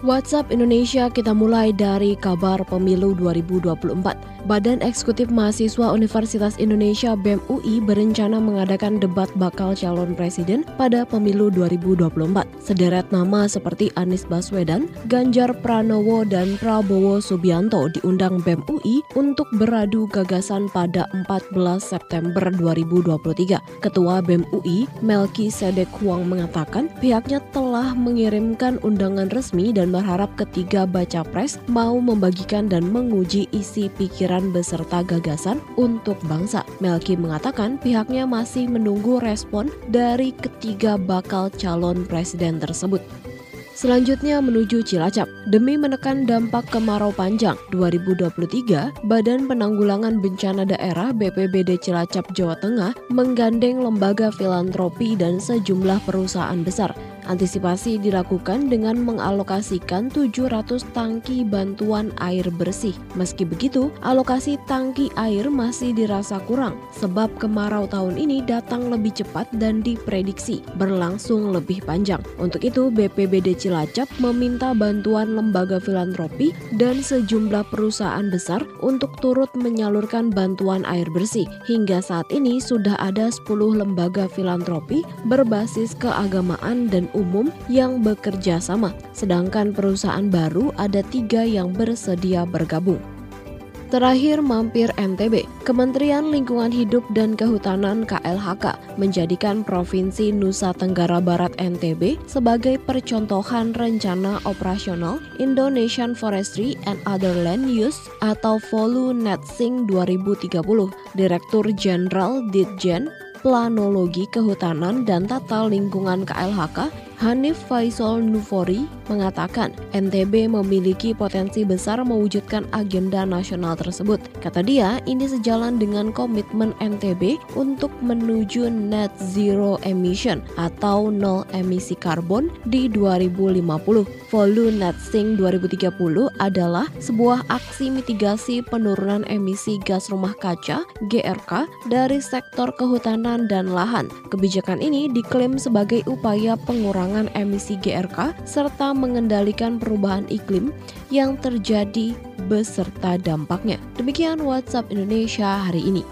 WhatsApp Indonesia kita mulai dari kabar pemilu 2024. Badan Eksekutif Mahasiswa Universitas Indonesia BEM UI berencana mengadakan debat bakal calon presiden pada pemilu 2024. Sederet nama seperti Anies Baswedan, Ganjar Pranowo, dan Prabowo Subianto diundang BEM UI untuk beradu gagasan pada 14 September 2023. Ketua BEM UI, Melki Sedek Huang mengatakan pihaknya telah mengirimkan undangan resmi dan berharap ketiga baca pres mau membagikan dan menguji isi pikiran beserta gagasan untuk bangsa. Melki mengatakan pihaknya masih menunggu respon dari ketiga bakal calon presiden tersebut. Selanjutnya menuju Cilacap. Demi menekan dampak kemarau panjang 2023, Badan Penanggulangan Bencana Daerah BPBD Cilacap Jawa Tengah menggandeng lembaga filantropi dan sejumlah perusahaan besar Antisipasi dilakukan dengan mengalokasikan 700 tangki bantuan air bersih. Meski begitu, alokasi tangki air masih dirasa kurang sebab kemarau tahun ini datang lebih cepat dan diprediksi berlangsung lebih panjang. Untuk itu, BPBD Cilacap meminta bantuan lembaga filantropi dan sejumlah perusahaan besar untuk turut menyalurkan bantuan air bersih. Hingga saat ini sudah ada 10 lembaga filantropi berbasis keagamaan dan umum yang bekerja sama, sedangkan perusahaan baru ada tiga yang bersedia bergabung. Terakhir mampir NTB, Kementerian Lingkungan Hidup dan Kehutanan KLHK menjadikan Provinsi Nusa Tenggara Barat NTB sebagai percontohan rencana operasional Indonesian Forestry and Other Land Use atau VOLU Netsing 2030. Direktur Jenderal Ditjen Planologi Kehutanan dan Tata Lingkungan KLHK Hanif Faisal Nufori mengatakan NTB memiliki potensi besar mewujudkan agenda nasional tersebut. Kata dia, ini sejalan dengan komitmen NTB untuk menuju net zero emission atau nol emisi karbon di 2050. Volu Net Sink 2030 adalah sebuah aksi mitigasi penurunan emisi gas rumah kaca GRK dari sektor kehutanan dan lahan. Kebijakan ini diklaim sebagai upaya pengurangan pengurangan emisi GRK serta mengendalikan perubahan iklim yang terjadi beserta dampaknya. Demikian WhatsApp Indonesia hari ini.